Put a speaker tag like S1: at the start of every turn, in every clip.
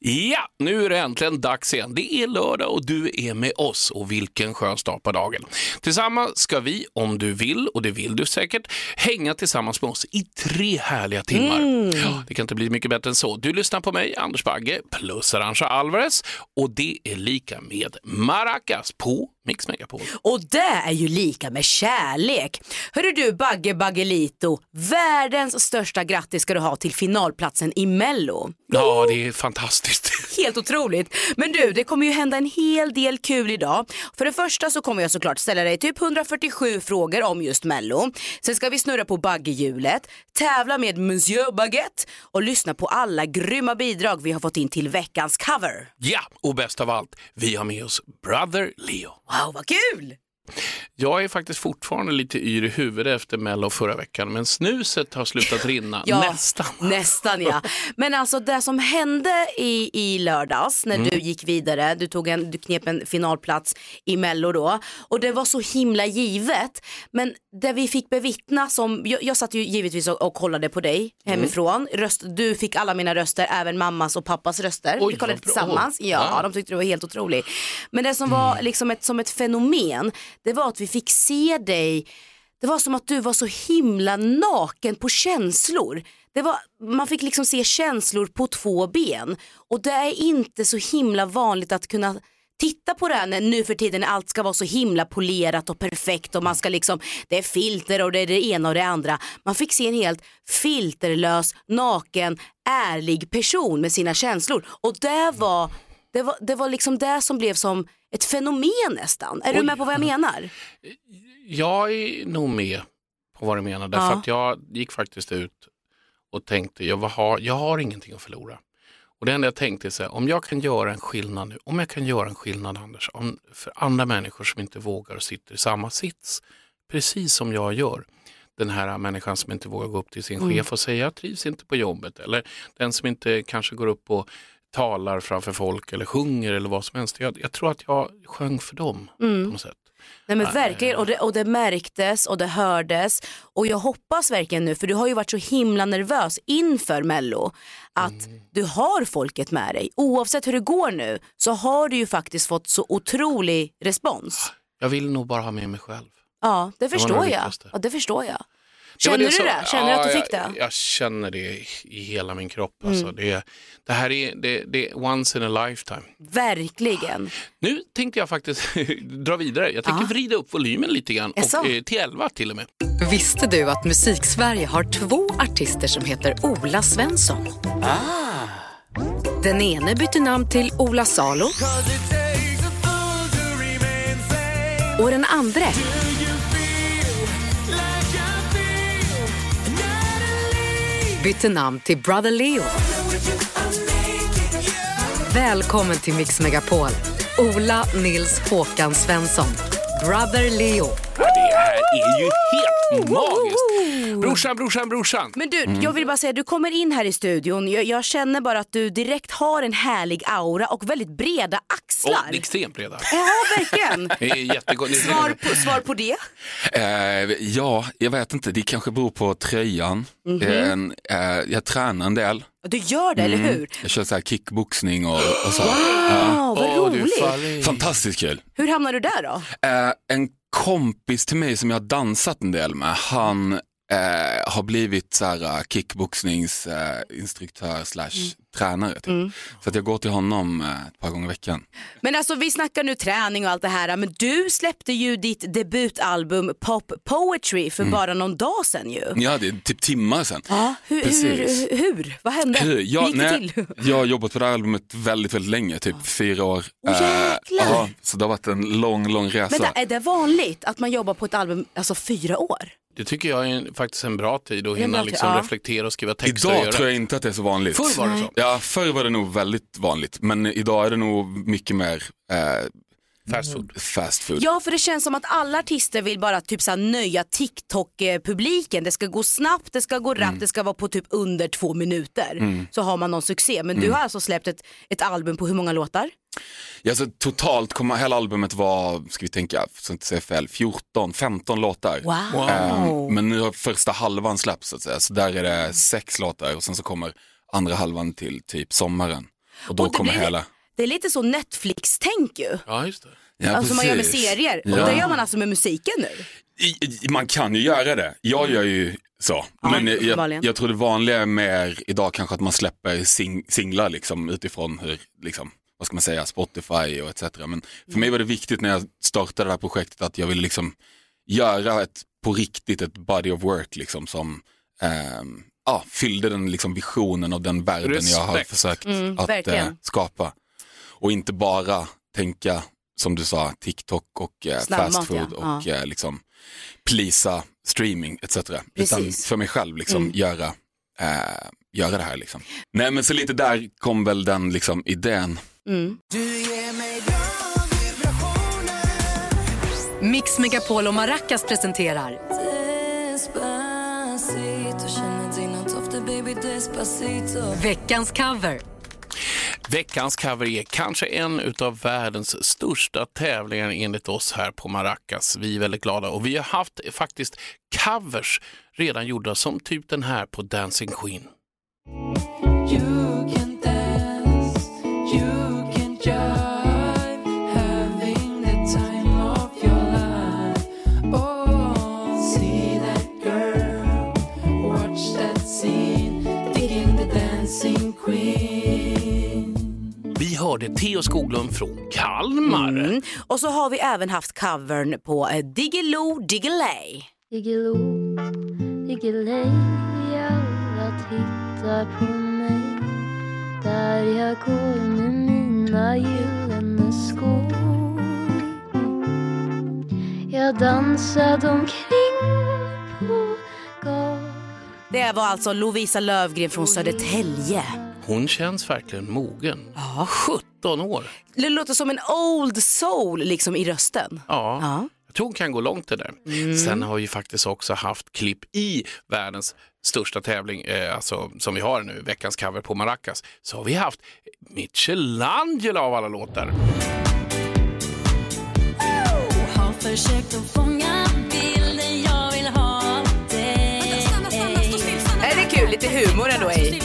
S1: Ja, nu är det äntligen dags igen. Det är lördag och du är med oss och vilken skön start på dagen. Tillsammans ska vi, om du vill, och det vill du säkert, hänga tillsammans med oss i tre härliga timmar. Ja, det kan inte bli mycket bättre än så. Du lyssnar på mig, Anders Bagge, plus Arantxa Alvarez och det är lika med Maracas på Mix Megapol.
S2: Och det är ju lika med kärlek. Hörru du Bagge Baggelito, världens största grattis ska du ha till finalplatsen i Mello.
S1: Ja, det är fantastiskt.
S2: Helt otroligt. Men du, det kommer ju hända en hel del kul idag. För det första så kommer jag såklart ställa dig typ 147 frågor om just Mello. Sen ska vi snurra på baggehjulet, tävla med Monsieur Baguette och lyssna på alla grymma bidrag vi har fått in till veckans cover.
S1: Ja, och bäst av allt, vi har med oss Brother Leo.
S2: Wow, vad kul!
S1: Jag är faktiskt fortfarande lite yr i huvudet efter Mello förra veckan, men snuset har slutat rinna.
S2: Ja,
S1: Nästan.
S2: Nästan ja. Men alltså det som hände i, i lördags när
S1: Mm.
S2: du gick vidare, du, tog en, du knep en finalplats i Mello då och det var så himla givet. Men det vi fick bevittna som, jag, jag satt ju givetvis och, och kollade på dig
S1: Mm.
S2: hemifrån. Röst, du fick alla mina röster, även mammas och pappas röster.
S1: Oj,
S2: vi kollade tillsammans. Ja,
S1: Ja. Mm.
S2: de tyckte du var helt otrolig. Men det som var liksom ett, som ett fenomen, det var att vi fick se dig det var som att du var så himla naken på känslor. Det var, man fick liksom se känslor på två ben. Och det är inte så himla vanligt att kunna titta på det här när, nu för tiden när allt ska vara så himla polerat och perfekt och man ska liksom, det är filter och det är det ena och det andra. Man fick se en helt filterlös, naken, ärlig person med sina känslor. Och det var, det var, det var liksom det som blev som ett fenomen nästan. Är du
S1: Oj.
S2: med på vad jag menar?
S1: Jag är nog med på vad du menar, därför
S2: Ja.
S1: att jag gick faktiskt ut och tänkte, jag har, jag har ingenting att förlora. Och det enda jag tänkte är så här, om jag kan göra en skillnad nu, om jag kan göra en skillnad Anders, om, för andra människor som inte vågar och sitter i samma sits, precis som jag gör. Den här människan som inte vågar gå upp till sin chef och säga jag trivs inte på jobbet. Eller den som inte kanske går upp och talar framför folk eller sjunger eller vad som helst. Jag, jag tror att jag sjöng för dem på något sätt.
S2: Nej men verkligen och det, och det märktes och det hördes och jag hoppas verkligen nu för du har ju varit så himla nervös inför mello att du har folket med dig. Oavsett hur det går nu så har du ju faktiskt fått så otrolig respons.
S1: Jag vill nog bara ha med mig själv.
S2: Ja det förstår
S1: det
S2: jag. Ja, det förstår jag.
S1: Det
S2: Känner du
S1: som-
S2: det? Känner du att du
S1: Ja,
S2: fick det?
S1: jag, jag känner det i- hela min kropp.
S2: Mm.
S1: Alltså. Det, det här är, det, det är once in a lifetime.
S2: Verkligen.
S1: Nu tänkte jag faktiskt dra vidare. Jag tänker vrida upp volymen lite grann och, eh, till 11 till och med.
S3: Visste du att Musiksverige har två artister som heter Ola Svensson? Den ene bytte namn till Ola Salo. Och den andra bytte namn till Brother Leo. Välkommen till Mix Megapol. Ola Nils Håkan Svensson. Brother Leo.
S1: Det här är ju helt magiskt. Brorsan, brorsan, brorsan.
S2: Men du,
S1: Mm.
S2: jag vill bara säga, du kommer in här i studion, jag, jag känner bara att du direkt har en härlig aura och väldigt breda axlar.
S1: Och extremt breda.
S2: Ja, verkligen.
S1: Det är jättegott.
S2: Svar på, svar på det?
S4: Eh, ja, jag vet inte. Det kanske beror på tröjan.
S2: Mhm.
S4: Eh, eh, jag tränar en del.
S2: Du gör det, eller hur?
S4: Jag kör så här kickboxning och, och så.
S2: Wow, vad
S1: Åh, du
S2: roligt.
S1: faller i-
S4: Fantastiskt kul.
S2: Hur hamnar du där då?
S4: Eh, en kompis till mig som jag har dansat en del med, han eh, har blivit så här kickboxningsinstruktör eh, instruktör slash tränare. Typ. Så att jag går till honom eh, ett par gånger i veckan.
S2: Men alltså vi snackar nu träning och allt det här, men du släppte ju ditt debutalbum Pop Poetry för bara någon dag sedan ju.
S4: Ja, det är typ timmar sedan.
S2: Ja, hur, hur, hur, vad hände?
S4: Hur? Ja,
S2: gick det till?
S4: jag har jobbat på det här albumet väldigt, väldigt länge, typ fyra år. Eh,
S2: jäklar.
S4: ja, så det har varit en lång, lång resa.
S2: Men det, är det vanligt att man jobbar på ett album alltså fyra år?
S1: Det tycker jag är en, faktiskt en bra tid att hinna
S2: tid,
S1: liksom
S2: ja.
S1: reflektera och skriva texter.
S4: Idag tror jag inte att det är så vanligt.
S1: Förr var det så.
S4: Ja, förr var det nog väldigt vanligt, men idag är det nog mycket mer eh,
S1: Fast food.
S4: Fast food.
S2: Ja för det känns som att alla artister vill bara typ så här, nöja TikTok-publiken. Det ska gå snabbt, det ska gå rappt,
S4: Mm.
S2: det ska vara på typ under två minuter. Så har man någon succé. Men
S4: Mm.
S2: du har alltså släppt ett, ett album på hur många låtar?
S4: Ja, så totalt kommer hela albumet vara, ska vi tänka, så inte säga fel, 14, 15 låtar.
S2: Wow.
S4: Eh, men nu har första halvan släppts så att säga, så där är det sex låtar och sen så kommer andra halvan till typ sommaren. Och då
S2: Och
S4: kommer
S2: blir-
S4: hela.
S2: Det är lite så Netflix-tänk ju.
S1: Ja, just det.
S4: Ja,
S2: alltså man gör med
S4: precis.
S2: serier. Och
S4: Ja.
S2: det gör man alltså med musiken nu.
S4: I, i, man kan ju göra det. Jag gör ju så.
S2: Ja,
S4: Men jag, jag, tror det vanliga är mer idag kanske att man släpper sing, singlar liksom, utifrån hur, liksom, vad ska man säga, Spotify och etc. Men för mig var det viktigt när jag startade det här projektet att jag ville liksom göra ett, på riktigt ett body of work liksom som ehm, ja, fyllde den liksom visionen av den världen jag har
S1: Respekt.
S4: försökt
S2: Mm,
S4: att eh, skapa. Och inte bara tänka, som du sa, TikTok och eh,
S2: Snabbmat,
S4: fast food
S2: ja.
S4: och eh, liksom plisa streaming etc. Utan
S2: Precis.
S4: för mig själv liksom
S2: Mm.
S4: göra, eh, göra det här liksom. Nej men så lite där kom väl den liksom idén.
S2: Mm.
S3: Mix Megapol och Maracas presenterar veckans cover.
S1: Veckans cover är kanske en av världens största tävlingar enligt oss här på Maracas. Vi är väldigt glada och vi har haft faktiskt covers redan gjorda som typ den här på Dancing Queen. Vi hörde Theo Skoglund från Kalmar.
S2: Mm. Och så har vi även haft covern på eh, Diggiloo Diggiley.
S5: Diggiloo, Diggiley, alla tittar på mig där jag går med mina gyllene skor. Jag dansade omkring på gatan
S2: Det var alltså Lovisa Lövgren från Södertälje.
S1: Hon känns verkligen mogen. 17 år.
S2: Det låter som en old soul liksom i rösten.
S1: Ja.
S2: Ja.
S1: Jag tror hon kan gå långt det där. Sen har vi faktiskt också haft klipp i världens största tävling, eh, alltså, som vi har nu, veckans cover på Maracas. Så har vi haft Michelangelo av alla låtar.
S5: Har försökt att fånga bilden jag vill ha av dig
S2: Är det kul? Lite humor ändå i.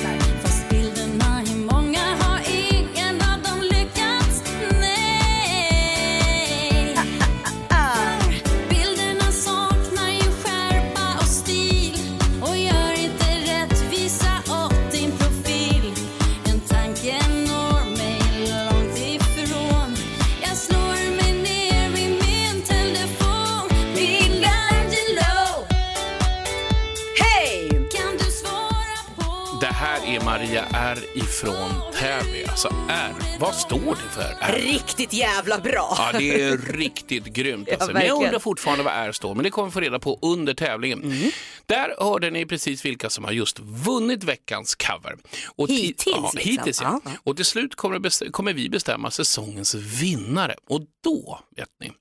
S1: här är ifrån Täby. Alltså R, vad står det för? R?
S2: Riktigt jävla bra.
S1: Ja, det är riktigt grymt.
S2: Ja,
S1: Alltså. Men jag undrar fortfarande vad R står, men det kommer vi få reda på under tävlingen.
S2: Mm.
S1: Där hörde ni precis vilka som har just vunnit veckans cover. Och ti-
S2: Hittills,
S1: Ja,
S2: liksom.
S1: hittills ja.
S2: Ja.
S1: Och till slut kommer, kommer vi bestämma säsongens vinnare. Och då, vet ni,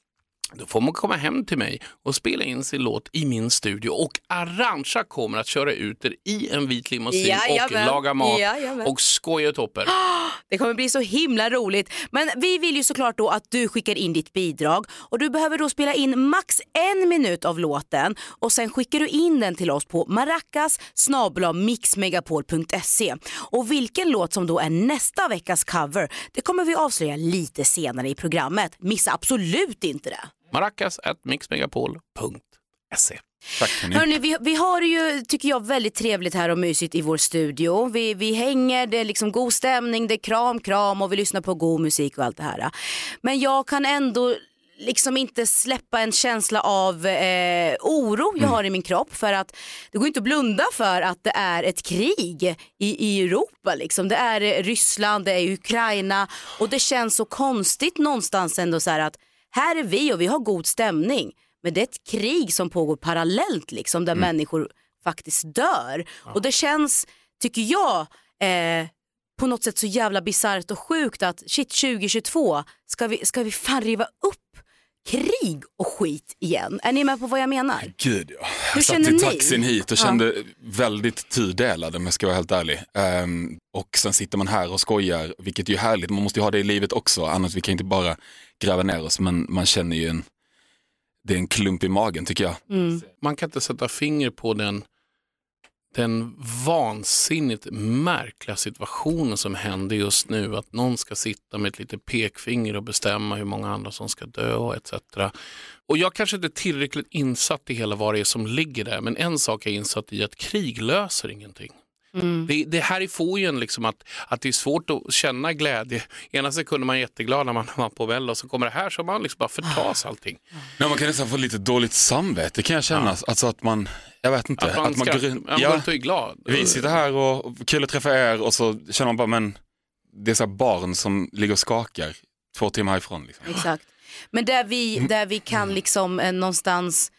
S1: då får man komma hem till mig och spela in sin låt i min studio och Arantxa kommer att köra ut er i en vit limousin och
S2: Jajamän.
S1: laga mat
S2: Jajamän.
S1: och skoja topper.
S2: Det kommer bli så himla roligt. Men vi vill ju såklart då att du skickar in ditt bidrag och du behöver då spela in max en minut av låten och sen skickar du in den till oss på maracas mixmegapol.se. Och vilken låt som då är nästa veckas cover, det kommer vi avslöja lite senare i programmet. Missa absolut inte det.
S1: Maracas at mixmegapol.se.
S4: Tack.
S2: Hörrni, vi, vi har ju, tycker jag, väldigt trevligt här och mysigt i vår studio. Vi, vi hänger, det är liksom god stämning, det är kram, kram och vi lyssnar på god musik och allt det här. Men jag kan ändå liksom inte släppa en känsla av eh, oro jag har i min kropp för att det går inte att blunda för att det är ett krig i, i Europa. Liksom. Det är eh, Ryssland, det är Ukraina och det känns så konstigt någonstans ändå så här att här är vi och vi har god stämning. Men det är ett krig som pågår parallellt liksom, där människor faktiskt dör. Och det känns, tycker jag, eh, på något sätt så jävla bisarrt och sjukt att shit 2022 ska vi, ska vi fan riva upp krig och skit igen. Är ni med på vad jag menar?
S4: Gud ja.
S2: Hur
S4: Jag satt i
S2: ni?
S4: taxin hit och
S2: Ja.
S4: kände väldigt tudelad om jag ska vara helt ärlig. Ehm, och sen sitter man här och skojar, vilket är ju härligt. Man måste ju ha det i livet också, annars vi kan inte bara gräva ner oss. Men man känner ju en, det är en klump i magen tycker jag.
S2: Mm.
S1: Man kan inte sätta finger på den, den vansinnigt märkliga situationen som händer just nu. Att någon ska sitta med ett litet pekfinger och bestämma hur många andra som ska dö och etc. Och jag kanske inte är tillräckligt insatt i hela vad det är som ligger där. Men en sak är insatt i att krig löser ingenting.
S2: Mm.
S1: Det, det här får ju en liksom att, att det är svårt att känna glädje. Ena sekunden är man jätteglad när man var på väl och så kommer det här så man liksom bara förtas allting.
S4: Nej, man kan nästan få lite dåligt samvete kan jag känna. Alltså att man, jag vet inte.
S1: Att man, ska,
S4: går runt-
S1: man
S4: ja,
S1: går runt och är glad.
S4: vi sitter här och och kul att träffa er och så känner man bara, men det är så här barn som ligger och skakar två timmar härifrån. Liksom.
S2: Exakt. Men där vi, där vi kan liksom eh, någonstans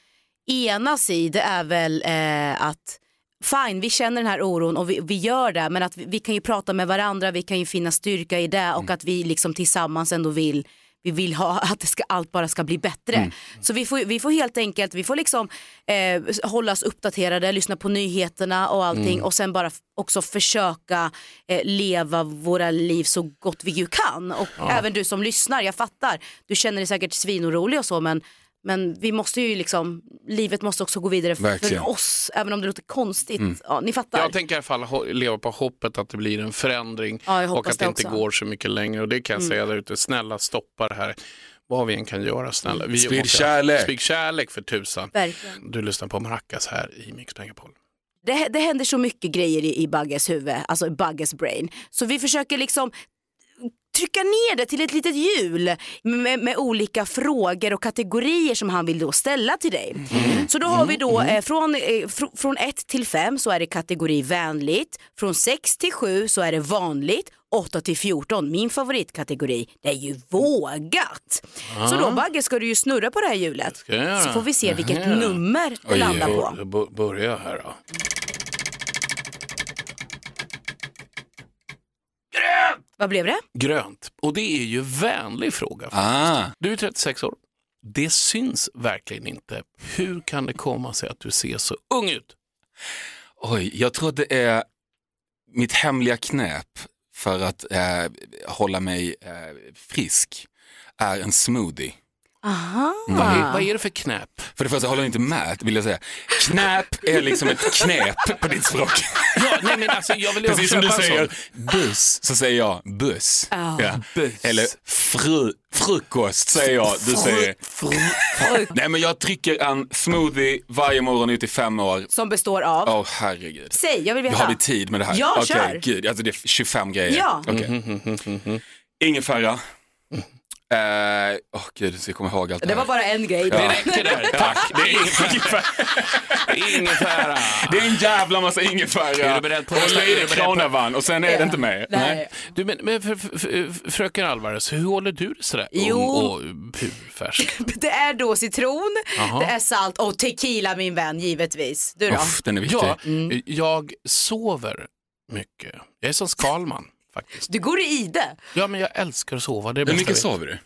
S2: enas i det är väl eh, att fine vi känner den här oron och vi, vi gör det men att vi, vi kan ju prata med varandra, vi kan ju finna styrka i det och att vi liksom tillsammans ändå vill vi vill ha att det ska, allt bara ska bli bättre. Så vi får, vi får helt enkelt, vi får liksom eh, hålla oss uppdaterade, lyssna på nyheterna och allting och sen bara också försöka eh, leva våra liv så gott vi ju kan. Och även du som lyssnar, jag fattar, du känner dig säkert svinorolig och så men men vi måste ju liksom, livet måste också gå vidare för, för oss, även om det låter konstigt. Ja, ni fattar.
S1: Jag tänker i alla fall leva på hoppet att det blir en förändring
S2: Ja,
S1: och att det
S2: det
S1: inte
S2: också. Mm.
S1: går så mycket längre. Och det kan jag säga där ute, snälla stoppa det här. Vad vi än kan göra, snälla. Vi
S4: Sprid kärlek.
S1: Sprid kärlek för tusan.
S2: Verkligen.
S1: Du lyssnar på Maracas här i Mix Megapol.
S2: det, det händer så mycket grejer i, i Bagges huvud, alltså i Bagges brain. Så vi försöker liksom trycka ner det till ett litet hjul med, med olika frågor och kategorier som han vill då ställa till dig. Så då har vi då eh, från, eh, fr, från 1 till 5 så är det kategori vänligt, från 6 till 7 så är det vanligt, 8 till 14, min favoritkategori, det är ju vågat. Så då Bagge ska du ju snurra på det här hjulet. Så får vi se vilket
S1: Jaha.
S2: nummer det
S4: Oj,
S2: landar på.
S1: Då börjar jag här då.
S2: Vad blev det?
S1: Grönt. Och det är ju vänlig fråga.
S4: Ah,
S1: Du är 36 år. Det syns verkligen inte. Hur kan det komma sig att du ser så ung ut?
S4: oj, jag tror det är mitt hemliga knep för att eh, hålla mig eh, frisk är en smoothie.
S2: Aha.
S1: Vad, är, vad är det för knäpp?
S4: För det första håller jag inte med, vill jag säga. Knäp är liksom ett knep på ditt språk.
S1: Ja, nej, men alltså, jag vill
S4: Precis som du säger buss, så säger jag buss.
S2: Ja,
S1: buss.
S4: Eller fru, frukost säger jag, du säger. Nej men jag trycker en smoothie varje morgon ut i fem år.
S2: Som består av?
S4: Åh herregud.
S2: Säg, jag vill veta.
S4: Har vi tid med det här?
S2: Ja,
S4: Okej,
S2: kör.
S4: gud, alltså det är 25 grejer.
S2: Ja.
S4: Okej. Ingefära. Eh, Åh gud, så jag kommer ihåg allt det
S2: Det
S4: här.
S2: var bara en grej.
S1: Det räcker där. Tack. Det är ingefära. Ingefära.
S4: Det är en jävla massa ingefära
S1: Är du beredd på
S4: och
S1: nästa? Är du
S4: lite
S1: beredd på-
S4: kronavann och sen är det inte mer.
S2: Nej.
S1: Du, men, men för, för, för, fröken Alvarez, hur håller du det sådär
S2: Jo.
S1: ung och purfärsk?
S2: Det är då citron,
S1: Jaha.
S2: det är salt och tequila min vän givetvis. Du då?
S4: Uff, den är viktig.
S1: Ja, jag sover mycket. Jag är som Skalman faktiskt.
S2: Du går i det.
S1: Ja, men jag älskar att sova. Det är det
S4: Hur mycket sover du?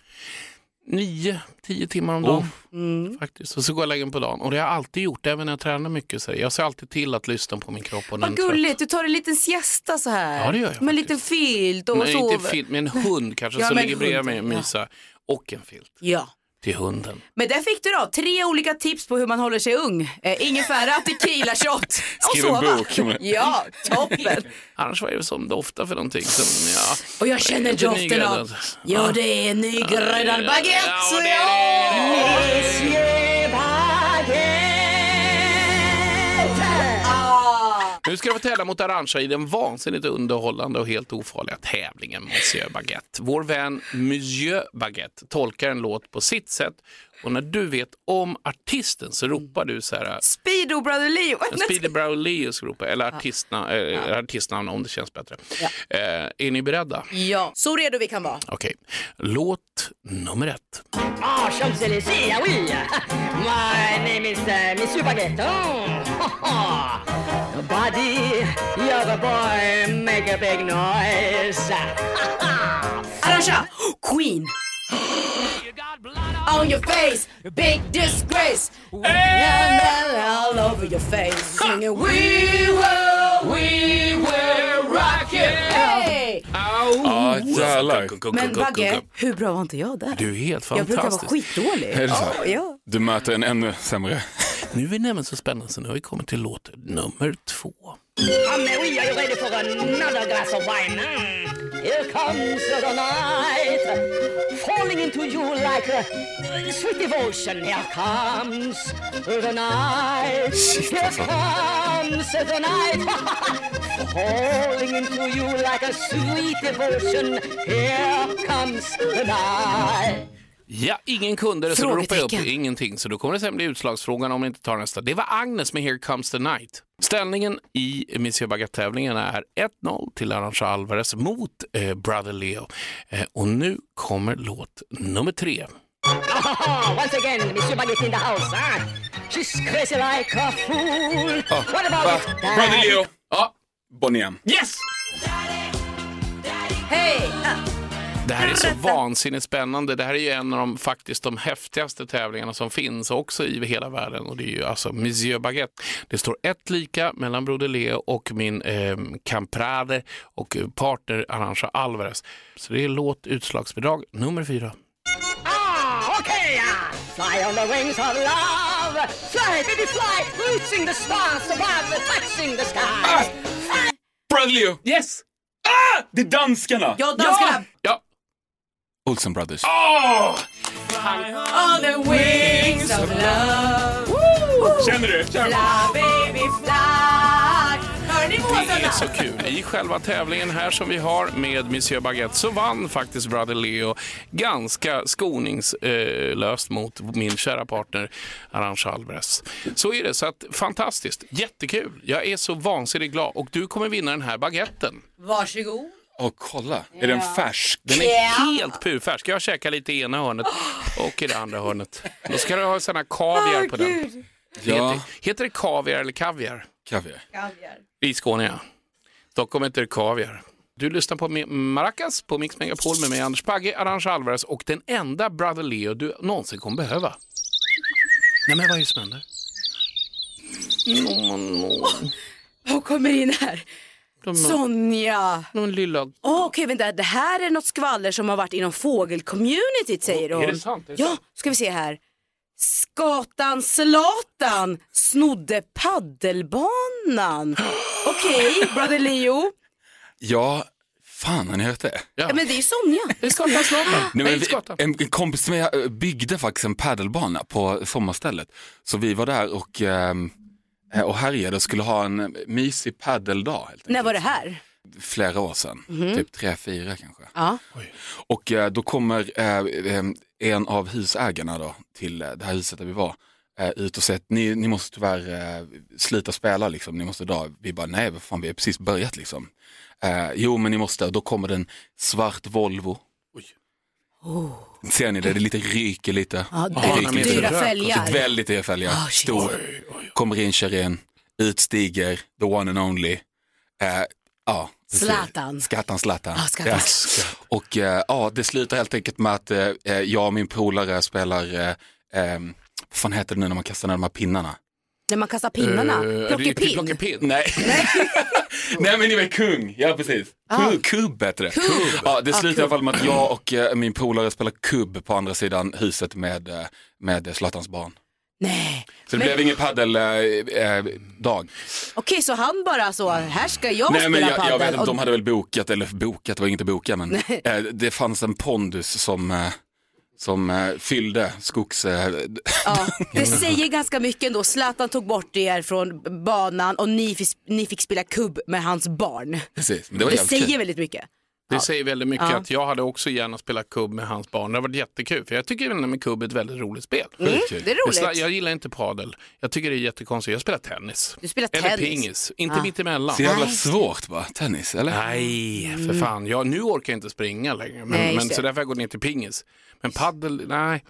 S1: Nio, tio timmar om dagen.
S2: Mm.
S1: Faktiskt. Och så går jag mig på dagen. Och det har jag alltid gjort, även när jag tränar mycket. Så jag ser alltid till att lyssna på min kropp. Och
S2: Vad gulligt, du tar en liten siesta så här.
S1: Ja, det gör jag
S2: Med en liten filt och
S1: Nej,
S2: sover.
S1: inte filt, med en hund kanske
S2: Ja,
S1: som
S2: men
S1: ligger bredvid
S2: hund,
S1: mig och
S2: ja.
S1: mysa. Och en filt
S2: Ja.
S1: Till hunden.
S2: Men där fick du då tre olika tips på hur man håller sig ung. Eh, ingefära, tequila shot och
S4: Skriv en
S2: sova.
S4: bok.
S2: Ja, toppen.
S1: Annars vad är det som doftar för någonting? Som, ja,
S2: Och jag känner doften av, ja det är nygräddad baguette.
S1: Ja, det är det. Nu ska vi tävla mot Arantxa i den vansinnigt underhållande och helt ofarliga tävlingen Monsieur Baguette. Vår vän Monsieur Baguette tolkar en låt på sitt sätt och när du vet om artisten så ropar du så här,
S2: Speedo Brother Leo.
S1: Speedy Brow Leo ska ropa, eller artistna, eh, artistnamn om det känns bättre. Eh, är ni beredda?
S2: Ja, så redo vi kan vara.
S1: Okej, låt nummer ett.
S6: Ah, Champs-Élysées, ah oui. My name is uh, Monsieur Baguette. Buddy, you're a boy, make a big noise.
S2: Arantxa, Queen. On your face, big disgrace. All over your face, singing We will, we will rock you. Hey!
S4: Ja, jävlar.
S2: Men Bagge, hur bra var inte jag där?
S1: Du är helt
S2: Jag brukar vara
S1: fantastisk.
S2: skitdålig.
S4: Är det så?
S2: Ja, ja.
S4: Du möter en ännu sämre.
S1: Nu är vi nämligen så spännande så nu har vi kommit till låt nummer två.
S6: Mais oui, are you ready for another glass of wine? Here comes the night, falling into you like a sweet devotion. Here comes the night, here comes the night, falling into you like a sweet devotion. Here comes the night.
S1: Ja, ingen kunde det så då ropar jag upp ingenting. Så då kommer det sen bli utslagsfrågan om ni inte tar nästa. Det var Agnes med Here comes the night. Ställningen i Monsieur Baguette-tävlingen är 1-0 till Arantxa Alvarez mot eh, Brother Leo. Eh, och nu kommer låt nummer tre.
S6: Oh, once again, Monsieur Baguette in the house, huh? She's crazy like a fool. What about it?
S4: Brother Leo.
S1: Ja,
S4: Bonnie M.
S1: yes!
S2: Hej!
S1: Det här är så vansinnigt spännande. Det här är ju en av de faktiskt de häftigaste tävlingarna som finns också i hela världen och det är ju alltså Monsieur Baguette. Det står ett lika mellan Broder Leo och min eh, Camprade och partner Arantxa Alvarez. Så det är låt utslagsbidrag nummer fyra.
S6: Ah, okay. ah. Fly on the wings of love. Fly, baby, fly. Reaching the stars above, touching the sky.
S4: Brother Leo.
S1: Yes!
S4: Ah! Det är danskarna.
S2: Ja, danskarna.
S1: Ja!
S4: Olsen Brothers.
S2: On the wings of love. Woo!
S4: Känner du?
S2: Fly baby fly. Hör ni
S1: Det är så kul. I själva tävlingen här som vi har med Monsieur Baguette så vann faktiskt Brother Leo ganska skoningslöst mot min kära partner Arantxa Alvarez. Så är det, så att fantastiskt. Jättekul. Jag är så vansinnigt glad och du kommer vinna den här baguetten.
S2: Varsågod.
S4: Åh, kolla. Är den färsk?
S1: Den är helt purfärsk. Jag käkar lite i ena hörnet och i det andra hörnet. Då ska du ha såna kaviar på den.
S4: Ja,
S1: Heter, heter det kaviar eller kaviar?
S4: kaviar.
S1: I Skåne, ja. Stockholm heter det kaviar. Du lyssnar på Maracas på Mix Megapol med mig Anders Bagge, Arantxa Alvarez och den enda Brother Leo du någonsin kommer behöva. Nej men vad är det som händer?
S2: Hon kommer in här.
S1: De,
S2: Sonja.
S1: någon lilla...
S2: Åh, Okej, vänta. Det här är något skvaller som har varit inom fågelcommunityt säger hon.
S1: Är det sant? Är det
S2: Ja,
S1: sant?
S2: ska vi se här. Skatan Zlatan snodde paddelbanan. Okej, Brother Leo.
S4: Ja, fan har ni hört det?
S2: Ja, men det är ju Sonja.
S1: Det är Skatan Zlatan.
S4: Nej, vi, en, en kompis till mig eh, byggde faktiskt en padelbana på sommarstället. Så vi var där och, eh, och härjade och skulle ha en mysig paddeldag. Helt enkelt.
S2: När var det här?
S4: Flera år sedan, typ tre, fyra kanske.
S2: Ja.
S4: Och eh, då kommer eh, eh, en av husägarna då, till eh, det här huset där vi var eh, ut och säger att ni, ni måste tyvärr eh, sluta spela, liksom. ni måste dra. Vi bara, nej vad fan vi har precis börjat liksom. Eh, jo men ni måste, och då kommer det en svart Volvo. Ser ni det? Det är lite ryker lite.
S2: Ja,
S4: Det ryker lite.
S2: dyra fälgar.
S4: Väldigt dyra fälgar.
S2: Ah, shit.
S4: Stor. Kommer in, kör in, utstiger, the one and only. Eh, ja.
S2: Zlatan.
S4: Skattan Zlatan.
S2: Ah, Zlatan.
S4: Ja. Och eh, ja, det slutar helt enkelt med att eh, eh, jag och min polare spelar, eh, eh, vad fan heter det nu när man kastar ner de här pinnarna?
S2: När man kastar pinnarna.
S1: Är
S2: Plockepinn.
S1: Plockepinn.
S4: Nej. Nej men ni var kung, ja precis. Kubb, kubb heter det. Ja, det slutar i alla fall med att jag och eh, min polare spelar kubb på andra sidan huset med, eh, med Zlatans barn.
S2: Nej.
S4: Så det
S2: Men-
S4: blev ingen paddeldag. Eh, dag.
S2: Okej, så han bara så, här ska jag
S4: Nej men
S2: spela
S4: jag,
S2: padel.
S4: jag vet inte,
S2: och-
S4: de hade väl bokat, eller bokat, det var inget att boka men eh, det fanns en pondus som, eh, som eh, fyllde skogs... Eh,
S2: Ja, det säger ganska mycket ändå. Zlatan tog bort er från banan och ni fick, ni fick spela kubb med hans barn.
S4: precis, det
S2: Det säger
S4: kul.
S2: väldigt mycket.
S1: Det säger väldigt mycket
S2: Ja.
S1: att jag hade också gärna spelat kubb med hans barn. Det har varit jättekul, för jag tycker även med kubb är ett väldigt roligt spel.
S2: Mm, det är roligt.
S1: Jag gillar inte padel. Jag tycker det är jättekonstigt. Jag spelar tennis.
S2: Du spelar
S1: Eller
S2: tennis.
S1: pingis. Inte
S2: Ah.
S1: mittemellan.
S4: Så jävla svårt va, tennis eller?
S1: Nej, för fan. Jag, nu orkar jag inte springa längre. Men,
S2: Nej,
S1: men, så därför har jag gått ner till pingis. Men paddel, nej.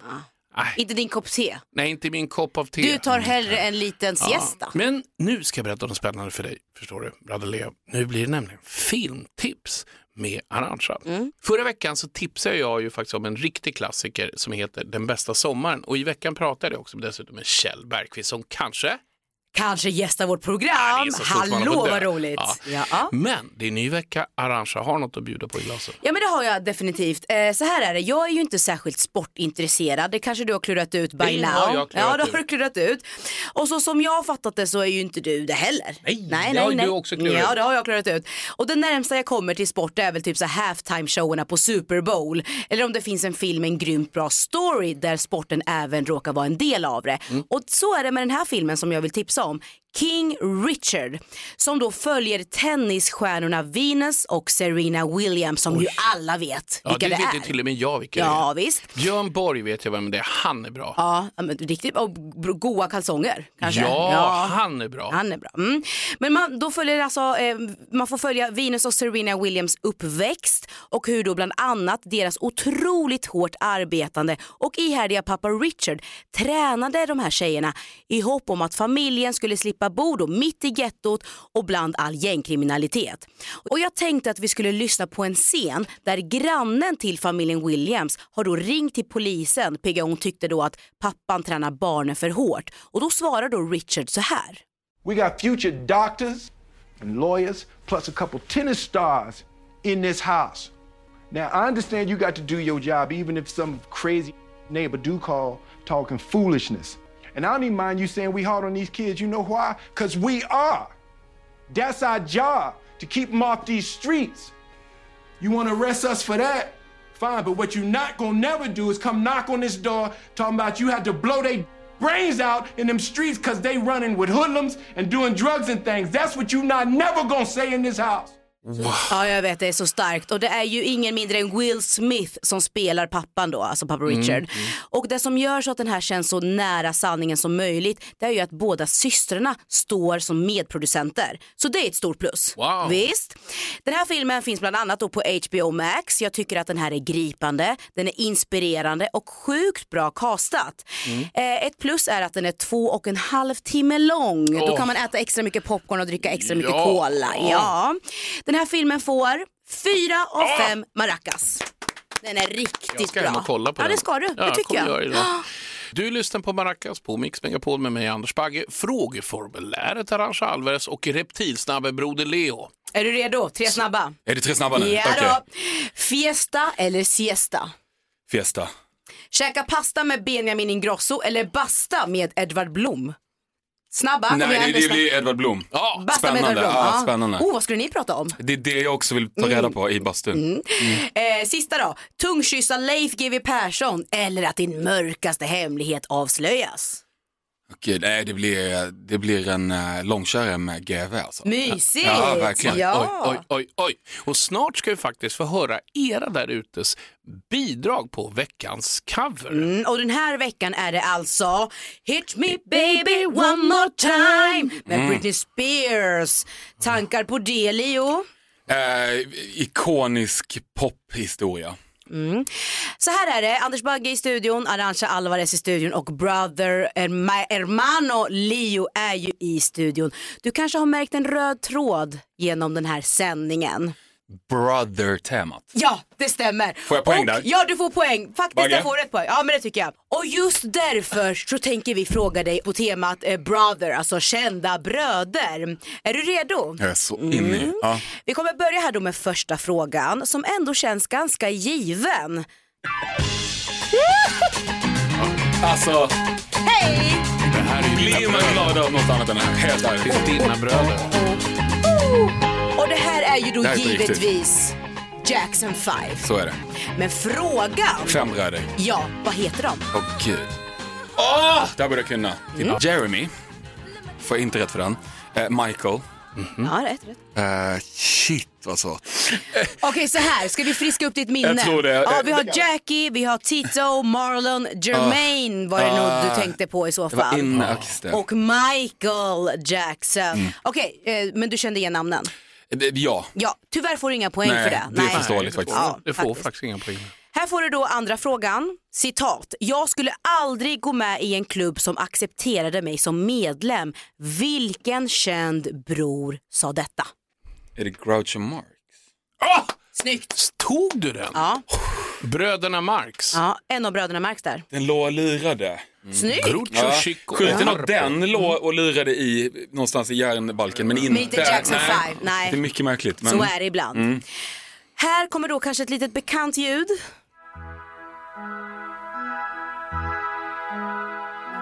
S1: nej.
S2: Inte din kopp te.
S1: Nej, inte min kopp av te.
S2: Du tar hellre en liten
S1: Ja.
S2: siesta.
S1: Men nu ska jag berätta något spännande för dig, förstår du, Leo. Nu blir det nämligen filmtips med Arantxa.
S2: Mm.
S1: Förra veckan så tipsade jag ju faktiskt om en riktig klassiker som heter Den bästa sommaren och i veckan pratade jag också dessutom med Kjell Bergqvist som kanske
S2: Kanske gästa vårt program.
S1: Ja,
S2: Hallå vad roligt.
S1: Ja.
S2: Ja.
S1: Men det är ny vecka, Arantxa har något att bjuda på i glaset.
S2: Ja men det har jag definitivt. Eh, så här är det, jag är ju inte särskilt sportintresserad. Det kanske du har klurat ut by
S1: Det
S2: now.
S1: har jag
S2: ja det har du klurat ut. Och så som jag har fattat det så är ju inte du det heller.
S1: Nej, det har ju du också klurat
S2: Ja
S1: ut.
S2: det har jag klurat ut. Och det närmsta jag kommer till sport är väl typ så här halftime-showerna på Super Bowl. Eller om det finns en film med en grymt bra story där sporten även råkar vara en del av det.
S1: Mm.
S2: Och så är det med den här filmen som jag vill tipsa om. film King Richard som då följer tennisstjärnorna Venus och Serena Williams som ju alla vet
S1: Ja,
S2: vilka
S1: det
S2: det,
S1: vet
S2: är.
S1: till och med jag vilka det
S2: Ja
S1: är.
S2: visst.
S1: Björn Borg vet jag vem det är, han är bra.
S2: Ja, men riktigt och goa kalsonger kanske.
S1: Ja, han är bra.
S2: Han är bra. Mm. Men man, då följer alltså, eh, man får följa Venus och Serena Williams uppväxt och hur då bland annat deras otroligt hårt arbetande och ihärdiga pappa Richard tränade de här tjejerna i hopp om att familjen skulle slippa bor då mitt i gettot och bland all gängkriminalitet. Och jag tänkte att vi skulle lyssna på en scen där grannen till familjen Williams har då ringt till polisen pigga hon tyckte då att pappan tränar barnen för hårt och då svarar då Richard så här.
S7: We got future doctors and lawyers, plus a couple tennis stars in this house. Now, I understand you got to do your job, even if some crazy neighbor do call talking foolishness. And I don't even mind you saying we hard on these kids. You know why? Because we are. That's our job, to keep them off these streets. You want to arrest us for that? Fine, but what you're not gonna never do is come knock on this door talking about you had to blow their brains out in them streets because they running with hoodlums and doing drugs and things. That's what you not never gonna say in this house.
S2: Ja, jag vet, det är så starkt. Och det är ju ingen mindre än Will Smith som spelar pappan då, alltså pappa Richard. Och det som gör så att den här känns så nära sanningen som möjligt, det är ju att båda systrarna står som medproducenter. Så det är ett stort plus.
S1: Wow.
S2: Visst. Den här filmen finns bland annat då på HBO Max. Jag tycker att den här är gripande, den är inspirerande och sjukt bra castat. Eh, ett plus är att den är två och en halv timme lång. Då
S1: Åh.
S2: kan man äta extra mycket popcorn och dricka extra mycket
S1: Ja.
S2: cola. Ja. Den här filmen får fyra av fem maracas. Den är riktigt
S1: Jag ska
S2: bra.
S1: hem och kolla på
S2: ja,
S1: den.
S2: det ska du.
S1: Ja,
S2: det tycker jag.
S1: göra idag. Du lyssnar på Maracas på Mix Megapol med mig Anders Bagge, frågeformuläret Arantxa Alvarez och reptilsnabbe Broder Leo.
S2: Är du redo? Tre snabba.
S4: Är det tre snabba nu?
S2: Ja
S4: Okej.
S2: då. Fiesta eller siesta?
S4: Fiesta.
S2: Käka pasta med Benjamin Ingrosso eller basta med Edvard Blom? Snabba,
S4: Nej,
S2: igen,
S4: det, det blir Edvard Blom.
S1: Ja,
S4: Spännande.
S2: Blom.
S4: Ja, spännande.
S2: Oh, vad skulle ni prata om?
S4: Det är det jag också vill ta reda på i bastun.
S2: Eh, sista då. Tungkyssa Leif GW Persson eller att din mörkaste hemlighet avslöjas?
S4: Okej, nej, det blir, det blir en uh, långkörare med GV alltså.
S2: Mysigt!
S4: Ja, verkligen.
S2: Ja.
S1: Oj, oj, oj, oj. Och snart ska vi faktiskt få höra era där utes bidrag på veckans cover.
S2: Mm, och den här veckan är det alltså Hit me baby one more time med
S4: Mm.
S2: Britney Spears. Tankar på det Leo?
S4: Eh, ikonisk pophistoria.
S2: Så här är det, Anders Bagge i studion, Arantxa Alvarez i studion och brother herma- hermano Leo är ju i studion. Du kanske har märkt en röd tråd genom den här sändningen.
S4: Brother-temat.
S2: Ja, det stämmer.
S4: Får jag poäng
S2: och,
S4: där?
S2: Ja, du får poäng. Faktiskt,
S4: Bagge?
S2: jag får ett poäng. Ja, men det tycker jag. Och just därför så tänker vi fråga dig på temat eh, brother, alltså kända bröder. Är du redo?
S4: Jag är så inne i. Ja.
S2: Vi kommer börja här då med första frågan som ändå känns ganska given.
S4: Alltså,
S2: Hej!
S1: Det här är ju
S4: blir man
S1: bröder.
S4: glad av något annat än det här? Helt ärligt.
S1: dina bröder.
S2: Och det här är ju då
S4: Det här är på riktigt.
S2: givetvis Jackson 5.
S4: Så är det.
S2: Men frågan,
S4: Fem bröder.
S2: ja, vad heter de?
S4: Åh gud. Åh! Det här borde jag kunna. Jeremy. Får jag inte rätt för den. Eh, Michael.
S2: Ja, rätt, rätt.
S4: Eh, shit vad svårt.
S2: Okej, så här, ska vi friska upp ditt minne?
S4: Jag tror det.
S2: Ja, vi har Jackie, vi har Tito, Marlon, Jermaine var det nog du tänkte på i så fall.
S4: inne.
S2: Och Michael Jackson. Okej, eh, men du kände igen namnen?
S4: Eh, Ja,
S2: Ja, tyvärr får du inga poäng
S4: Nej,
S2: för det.
S4: det är förståeligt faktiskt.
S2: Ja,
S1: det får
S2: faktiskt.
S1: faktiskt inga poäng.
S2: Får du då andra frågan. Citat. Jag skulle aldrig gå med i en klubb som accepterade mig som medlem. Vilken känd bror sa detta?
S4: är det Groucho Marx?
S2: Snyggt.
S1: Tog du den?
S2: Ja,
S1: Bröderna Marx.
S2: ja en av bröderna märks där.
S4: Den låg och lirade.
S2: Snyggt.
S1: Groucho
S4: Ja.
S1: Chico
S4: nog
S1: Arpo.
S4: den låg och lirade i någonstans i järnbalken men inte,
S2: Men inte Jackson
S4: nej.
S2: Five, nej.
S4: Det är mycket märkligt. Men...
S2: Så är det ibland.
S4: Mm.
S2: Här kommer då kanske ett litet bekant ljud.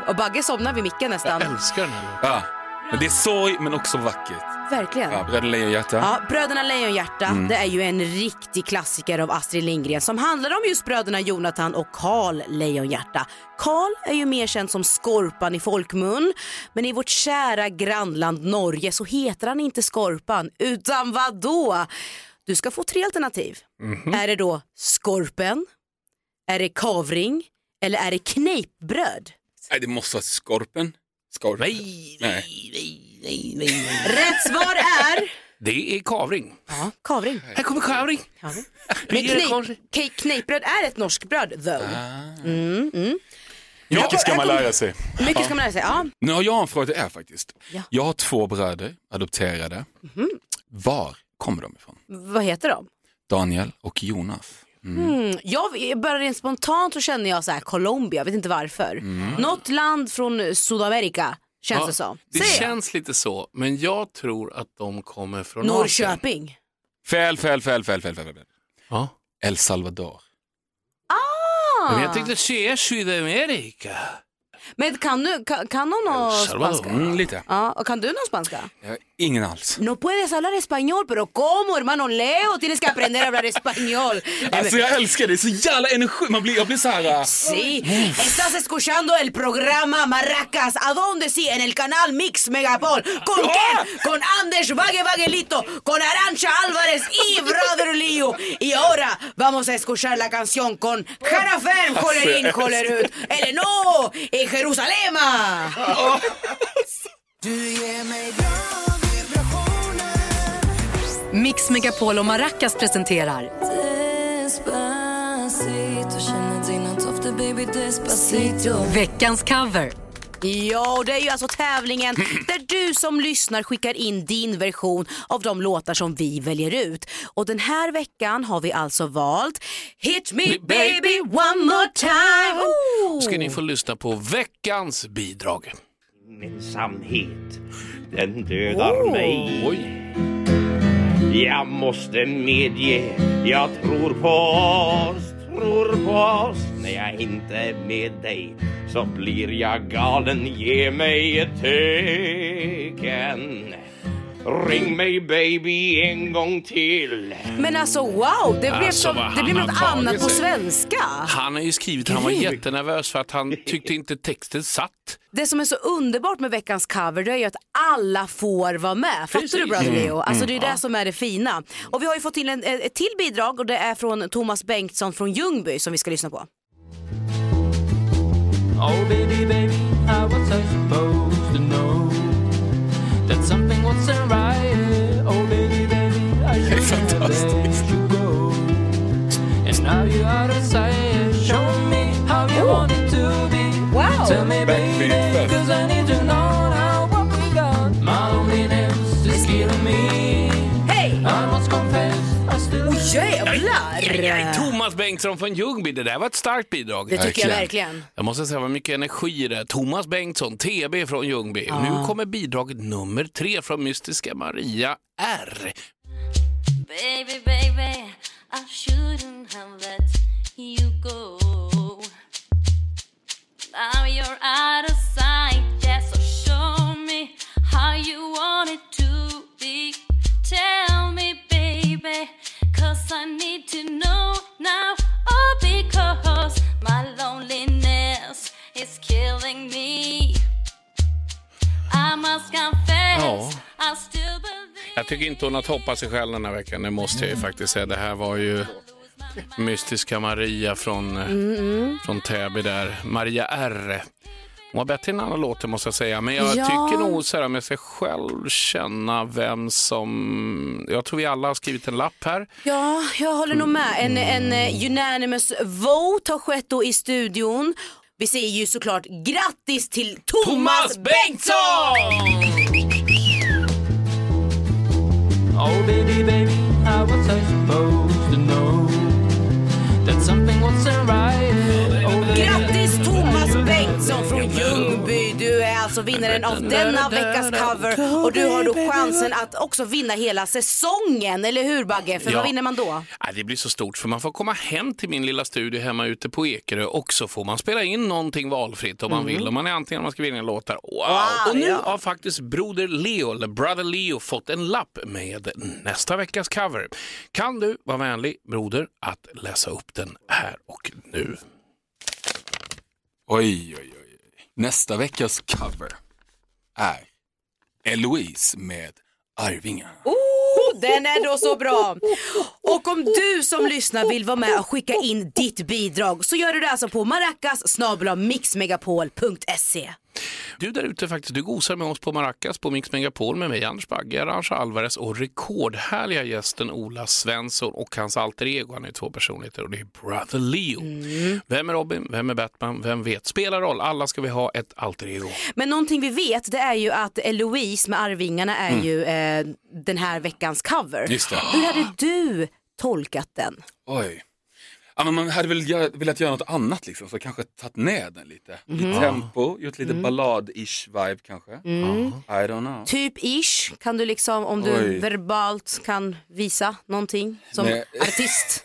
S2: Och Bagge somnar vid micken nästan.
S1: Jag älskar den här låten.
S4: Ja. Men det är sorg men också vackert.
S2: Verkligen.
S4: Ja, Bröder Lejonhjärta.
S2: Ja, Bröderna Lejonhjärta,
S4: Mm.
S2: det är ju en riktig klassiker av Astrid Lindgren som handlar om just bröderna Jonathan och Karl Lejonhjärta. Karl är ju mer känd som Skorpan i folkmun, men i vårt kära grannland Norge så heter han inte Skorpan, utan vad då? Du ska få tre alternativ.
S4: Mhm.
S2: Är det då Skorpen, är det Kavring eller är det Kneippbröd?
S4: Nej, det måste vara Skorpen. Skorpen.
S1: Nej,
S4: Nej.
S1: nej, nej, nej.
S2: Rätt svar är
S1: Det är kavring.
S2: ja, Kavring.
S1: Här kommer kavring.
S2: Kavring.
S1: Det
S2: Men
S1: är
S2: ett norskt bröd though. Mm, mm.
S4: Mycket ska man lära sig.
S2: Mycket ska man lära sig. Ja.
S4: Nu har jag en fråga till er faktiskt.
S2: Ja.
S4: Jag har två bröder, adopterade. Var kommer de ifrån?
S2: Vad heter de?
S4: Daniel och Jonas.
S2: Mm. Jag bara rent spontant så känner jag så här Colombia, jag vet inte varför. Något land från Sydamerika känns
S1: Ja,
S2: det som.
S1: Det
S2: Säger jag.
S1: känns lite så, men jag tror att de kommer från Asien.
S2: Norrköping.
S4: Fel, fel, fel, fel, fel, fel. fel.
S1: Ja.
S4: El Salvador.
S2: Ah.
S1: Men jag tänkte se Sydamerika.
S2: Men kan du, kan, kan någon någon spanska?
S4: Mm, lite.
S2: Ja, och kan du någon spanska?
S4: Har ingen alls.
S2: No puedes hablar español, pero ¿cómo hermano Leo? Tienes que aprender a hablar español.
S4: Alltså jag älskar det, så jävla energi. Man blir, jag blir
S2: Sí, estás escuchando el programa Maracas. ¿A dónde sí? En el canal Mix Megapol. ¿Con quién? Con Anders Bagge Baggelito, con Arancha Álvarez y Brother Leo. Y ahora vamos a escuchar la canción con Fern, Håller in, håller ut. Eller no, i Jerusalema.
S3: Mix Megapol och Maracas presenterar veckans cover.
S2: Ja, och det är ju alltså tävlingen där du som lyssnar skickar in din version av de låtar som vi väljer ut. Och den här veckan har vi alltså valt Hit me baby one more time. Oh!
S1: Ska ni få lyssna på veckans bidrag.
S8: Ensamhet, den dödar
S2: Oh.
S8: mig.
S1: Oj.
S8: Jag måste medge, jag tror på oss, tror på oss. När jag inte är med dig så blir jag galen. Ge mig ett tecken. Ring mig baby en gång till.
S2: Men alltså wow, det blev,
S1: Alltså,
S2: som,
S1: vad
S2: det blev något
S1: har tagit
S2: annat på
S1: sig.
S2: svenska.
S1: Han har ju skrivit, han var
S2: Grymt.
S1: jättenervös för att han tyckte inte texten satt.
S2: Det som är så underbart med veckans cover det är ju att alla får vara med. Fattar du Brother
S1: Mm.
S2: Leo? Alltså det är det som är det fina. Och vi har ju fått till en, ett till bidrag och det är från Thomas Bengtsson från Ljungby som vi ska lyssna på.
S9: Oh baby, baby, how was I supposed to know something wasn't right? Oh baby, baby, I should have you go. And now you're out of sight, showing me how you want it to be.
S2: Wow!
S9: Tell me, baby, cause I need to know now what we got. My loneliness is killing me.
S2: Hej!
S9: I must confess, I still
S2: Oj jävlar!
S1: Thomas Bengtsson från Ljungby, det där var ett starkt bidrag.
S2: Det tycker jag
S4: Verkligen.
S1: Jag måste säga vad mycket energi i det. Thomas Bengtsson, TB från Ljungby. Nu kommer bidrag nummer tre från Mystiska Maria R.
S5: Baby, baby, I shouldn't have let you go. Now you're out of sight, yeah, so show me how you want it to be. Tell me, baby, I need to know now. Oh, because my loneliness is killing me. I must confess,
S1: Ja.
S5: I still believe.
S1: Jag tycker inte hon har toppat sig själv den här veckan, det måste jag ju faktiskt säga. Det här var ju mystiska Maria från,
S2: Mm, mm.
S1: från Täby där. Maria R. Hon var bättre än andra låten måste jag säga. Men jag
S2: Ja.
S1: tycker nog så här, om jag ska själv känna vem som... Jag tror vi alla har skrivit en lapp här.
S2: Ja, jag håller nog med. En, en eh, unanimous vote har skett då i studion. Vi säger ju såklart grattis till Thomas, Bengtsson!
S9: Oh baby, baby, how was I supposed
S2: alltså vinnaren av denna veckas cover och du har då chansen att också vinna hela säsongen, eller hur Bagge? För
S1: Ja.
S2: vad vinner man då?
S1: Det blir så stort för man får komma hem till min lilla studio hemma ute på Ekerö och så får man spela in någonting valfritt om man
S2: Mm.
S1: vill. Om man är antingen om man ska vinna låtar. Wow.
S2: Wow,
S1: och nu
S2: ja.
S1: har faktiskt broder Leo, eller brother Leo, fått en lapp med nästa veckas cover. Kan du vara vänlig broder att läsa upp den här och nu?
S4: Oj, oj, oj. Nästa veckas cover är Eloise med Arvingarna.
S2: Oh, den är då så bra. Och om du som lyssnar vill vara med och skicka in ditt bidrag så gör du det alltså på maracas mixmegapol.se.
S1: Du där ute faktiskt, du gosar med oss på Maracas på Mix Megapol med mig Anders Bagge, Arantxa Alvarez och rekordhärliga gästen Ola Svensson och hans alter ego. Han är två personligheter och det är Brother Leo. Vem är Robin? Vem är Batman? Vem vet? Spelar roll, alla ska vi ha ett alter ego.
S2: Men någonting vi vet det är ju att Eloise med Arvingarna är ju eh, den här veckans cover.
S4: Just det.
S2: Hur hade du tolkat den?
S4: Oj. Ja, men man hade väl velat göra något annat liksom, så kanske tagit ner den lite.
S2: Mhm.
S4: I tempo, gjort lite ballad-ish vibe kanske.
S2: Mm.
S4: I don't know.
S2: Typ ish, kan du liksom om du
S4: Oj.
S2: verbalt kan visa någonting som
S4: Nej.
S2: artist?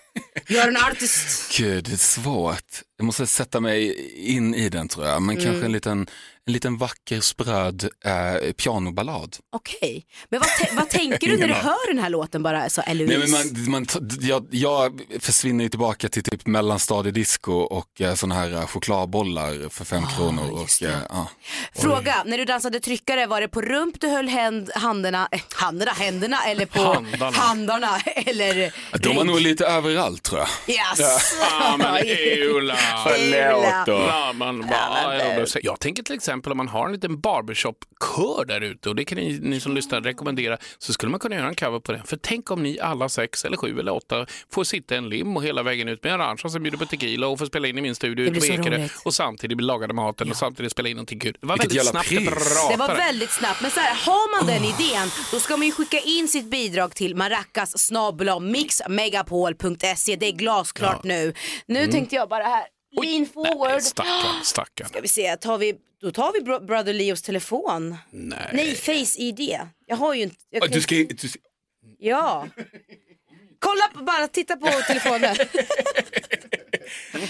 S2: Gör en artist.
S4: Gud, det är svårt. Jag måste sätta mig in i den tror jag. Men
S2: Mm.
S4: kanske en liten, en liten vacker spröd eh, pianoballad.
S2: Okej, men vad, vad tänker du när du hör den här låten bara så Eloise?
S4: Nej, men man, man, jag, jag försvinner ju tillbaka till typ mellanstadiedisco och eh, såna här eh, chokladbollar för fem kronor. Och, eh, ja.
S2: Fråga, när du dansade tryckare var det på rump du höll händ, händerna, äh, händerna, händerna eller på
S4: Handarna.
S2: handarna eller?
S4: De var nog lite överallt tror jag.
S2: Yes.
S1: Ja, men Eula.
S4: Förlåt då.
S1: Ja, man bara, jag, jag tänker till exempel om man har en liten barbershop-kör där ute och det kan ni, ni som lyssnar rekommendera så skulle man kunna göra en cover på den. För tänk om ni alla sex eller sju eller åtta får sitta i en lim och hela vägen ut med en Arantxa som bjuder på tequila och får spela in i min studio ute på Ekerö och samtidigt lagade maten och samtidigt spela in någonting kul. Det var
S4: Vilket
S1: väldigt snabbt
S4: pris.
S2: Det var väldigt snabbt, men så här, har man den idén då ska man ju skicka in sitt bidrag till maracas mixmegapol.se. Det är glasklart nu. Nu
S1: Mm.
S2: tänkte jag bara här, lean forward.
S1: Stackarn, stackarn.
S2: Ska vi se, tar vi, då tar vi Bro- Brother Leos telefon.
S1: Nej.
S2: Nej, Face-ID. Jag har ju inte... Jag kan...
S4: Du ska, du, ska-
S2: Ja. Kolla på, bara titta på telefonen.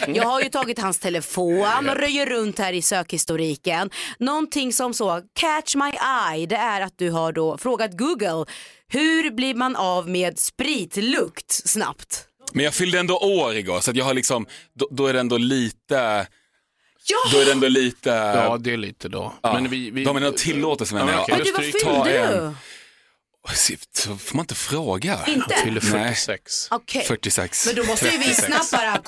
S2: Jag har ju tagit hans telefon och röjer runt här i sökhistoriken. Någonting som så, catch my eye, det är att du har då frågat Google, hur blir man av med spritlukt snabbt?
S4: men jag fyllde ändå år igår så jag har liksom, då, då är det ändå lite,
S2: Ja!
S4: då är det ändå lite,
S1: Ja, det är lite då.
S4: ja.
S1: Men vi, vi...
S4: de är nog tillåtelse menar
S1: Ja,
S4: jag.
S2: Ja,
S1: då
S2: du, vad
S1: stryker-
S4: ta
S2: fyllde
S4: en.
S2: du?
S4: Så får man inte fråga.
S2: Inte?
S1: Han fyller
S4: Nej.
S1: 46.
S2: Okej.
S4: 46.
S2: Men då måste ju vi
S1: 36.
S2: snabbt bara...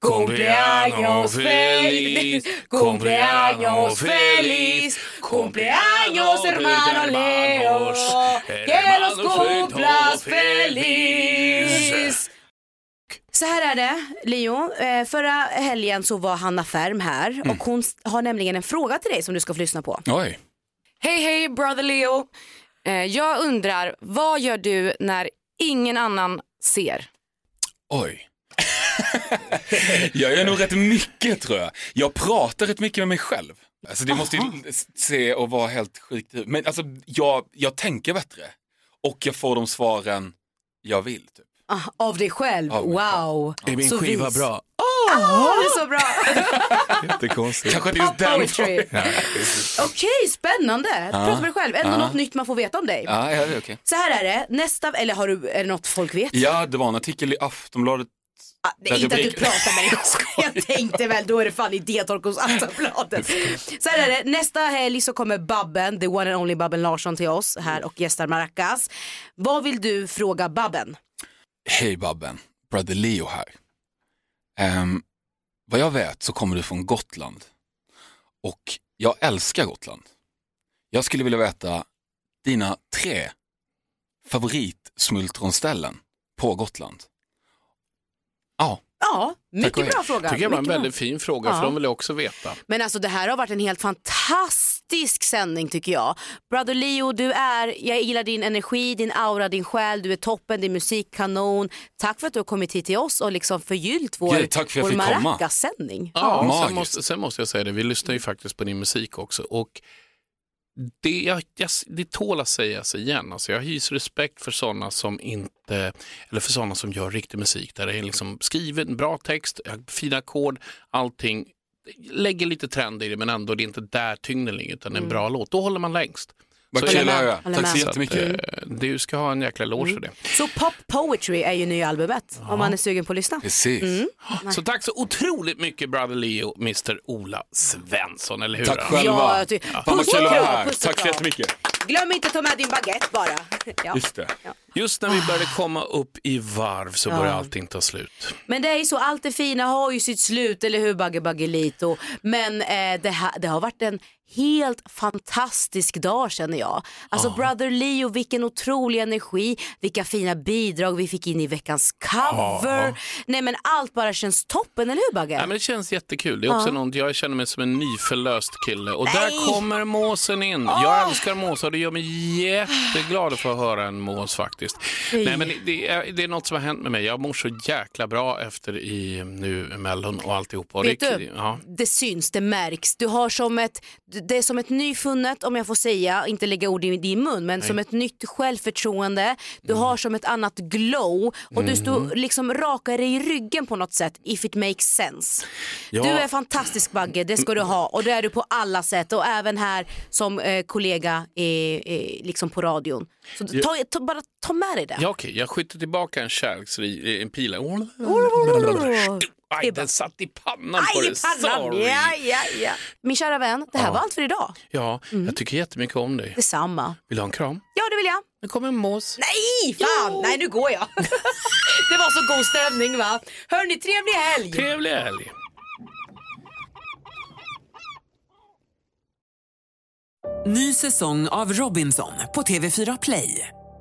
S1: Cumpleaños feliz, cumpleaños feliz,
S2: cumpleaños hermano Leo, que los cumplas feliz. Så här är det, Leo. Eh, förra helgen så var Hanna Färm här och hon har nämligen en fråga till dig som du ska få lyssna på.
S4: Oj.
S10: Hej hej brother Leo. Eh, jag undrar, vad gör du när ingen annan ser?
S4: Oj. jag gör nog rätt mycket tror jag. Jag pratar rätt mycket med mig själv. Alltså det måste ju se och vara helt sjukt. Men alltså jag, jag tänker bättre. Och jag får de svaren jag vill. Typ.
S2: Ah, av dig själv,
S4: Av
S2: wow.
S1: Är min
S2: Så
S1: skiva
S2: vis.
S1: bra?
S2: Ah, det är så bra.
S11: Jättekonstigt.
S4: Kanske det är just
S2: Poetry. Okej, spännande. Prata med dig själv. Ändå
S4: Ja.
S2: något nytt man får veta om dig.
S4: Ja, ja, det är okej.
S2: Så här är det, nästa, eller har du, är det något folk vet?
S4: Ja, det var en artikel i Aftonbladet
S2: Nej, inte att du pratar med dig själv. Jag tänkte väl, då är det fan idétork hos Aftonbladet. Så här är det, nästa helg så kommer Babben, the one and only Babben Larsson till oss här och gästar Maracas. Vad vill du fråga Babben?
S4: Hej Babben, Brother Leo här. Um, vad jag vet så kommer du från Gotland. Och jag älskar Gotland. Jag skulle vilja veta dina tre favoritsmultronställen på Gotland. Ja,
S2: Ja, mycket bra fråga.
S1: tycker jag var en
S2: mycket bra.
S1: väldigt fin fråga
S2: Ja.
S1: för de vill jag också veta.
S2: Men alltså det här har varit en helt fantastisk sändning tycker jag. Brother Leo, du är, jag gillar din energi, din aura, din själ, du är toppen, din musik kanon. Tack för att du har kommit hit till oss och liksom förgyllt vår,
S4: Gud, tack för
S2: vår. Maracas-sändning.
S1: Ja, sen
S4: Magiskt.
S1: måste, sen måste jag säga det, vi lyssnar ju faktiskt på din musik också. Och det, jag, jag, det tål att sägas igen, alltså jag hyser respekt för sådana som inte, eller för sådana som gör riktig musik där det är liksom skriven, bra text, fina ackord, allting. Lägger lite trend i det men ändå det är inte där tyngden ligger utan en bra låt. Då håller man längst.
S4: Vad kul att höra. Tack så jättemycket.
S1: Eh, Du ska ha en jäkla eloge för det.
S2: Så Pop Poetry är ju nya albumet om man är sugen på att lyssna.
S4: Precis.
S2: Mm.
S1: Så tack så otroligt mycket Brother Leo, Mr Ola Svensson, eller hur?
S4: Tack själva.
S2: Ja, ty-
S4: vad
S2: Puss och kram,
S4: Tack så jättemycket.
S2: Glöm inte att ta med din baguette bara. Ja.
S4: Just det.
S1: Just när vi började komma upp i varv så
S2: Ja.
S1: börjar allting ta slut.
S2: Men det är ju så, allt det fina har ju sitt slut, eller hur Bagge Baggelito? Men eh, det, ha, det har varit en helt fantastisk dag känner jag. Alltså Brother Leo, vilken otrolig energi, vilka fina bidrag vi fick in i veckans cover. Nej men allt bara känns toppen, eller hur Bagge?
S1: Ja, men det känns jättekul. Det är också
S2: Ja.
S1: något, jag känner mig som en nyförlöst kille. Och
S2: Nej.
S1: där kommer måsen in. Jag älskar måsar och det gör mig jätteglad att få höra en mås faktiskt. Nej, men det, är, det är något som har hänt med mig. Jag mår så jäkla bra efter i nu Mellon och alltihopa.
S2: Vet
S1: det,
S2: du,
S1: ja.
S2: det syns, det märks. Du har som ett, det är som ett nyfunnet, om jag får säga, inte lägga ord i din mun, men som ett nytt självförtroende. Du
S1: Mm.
S2: har som ett annat glow och du står liksom rakar dig i ryggen på något sätt, if it makes sense.
S1: Ja.
S2: Du är fantastisk Bagge, det ska du ha och det är du på alla sätt och även här som eh, kollega eh, eh, liksom på radion. Så ta, ta, bara ta med dig det.
S1: Ja, okej. Jag skjuter tillbaka en kärleksri, en pil. Aj, den satt i pannan på
S2: Aj,
S1: dig.
S2: i pannan.
S1: Sorry.
S2: Ja, ja, ja. Min kära vän, det här
S1: Ja.
S2: var allt för idag.
S1: Ja, jag tycker jättemycket om dig.
S2: Detsamma.
S1: Vill du ha en kram?
S2: Ja, det vill jag.
S1: Nu kommer en mås.
S2: Nej, fan! Nej, nu går jag. det var så god stämning va? Hörni, trevlig helg!
S1: Trevlig helg.
S12: Ny säsong av Robinson på TV4 Play.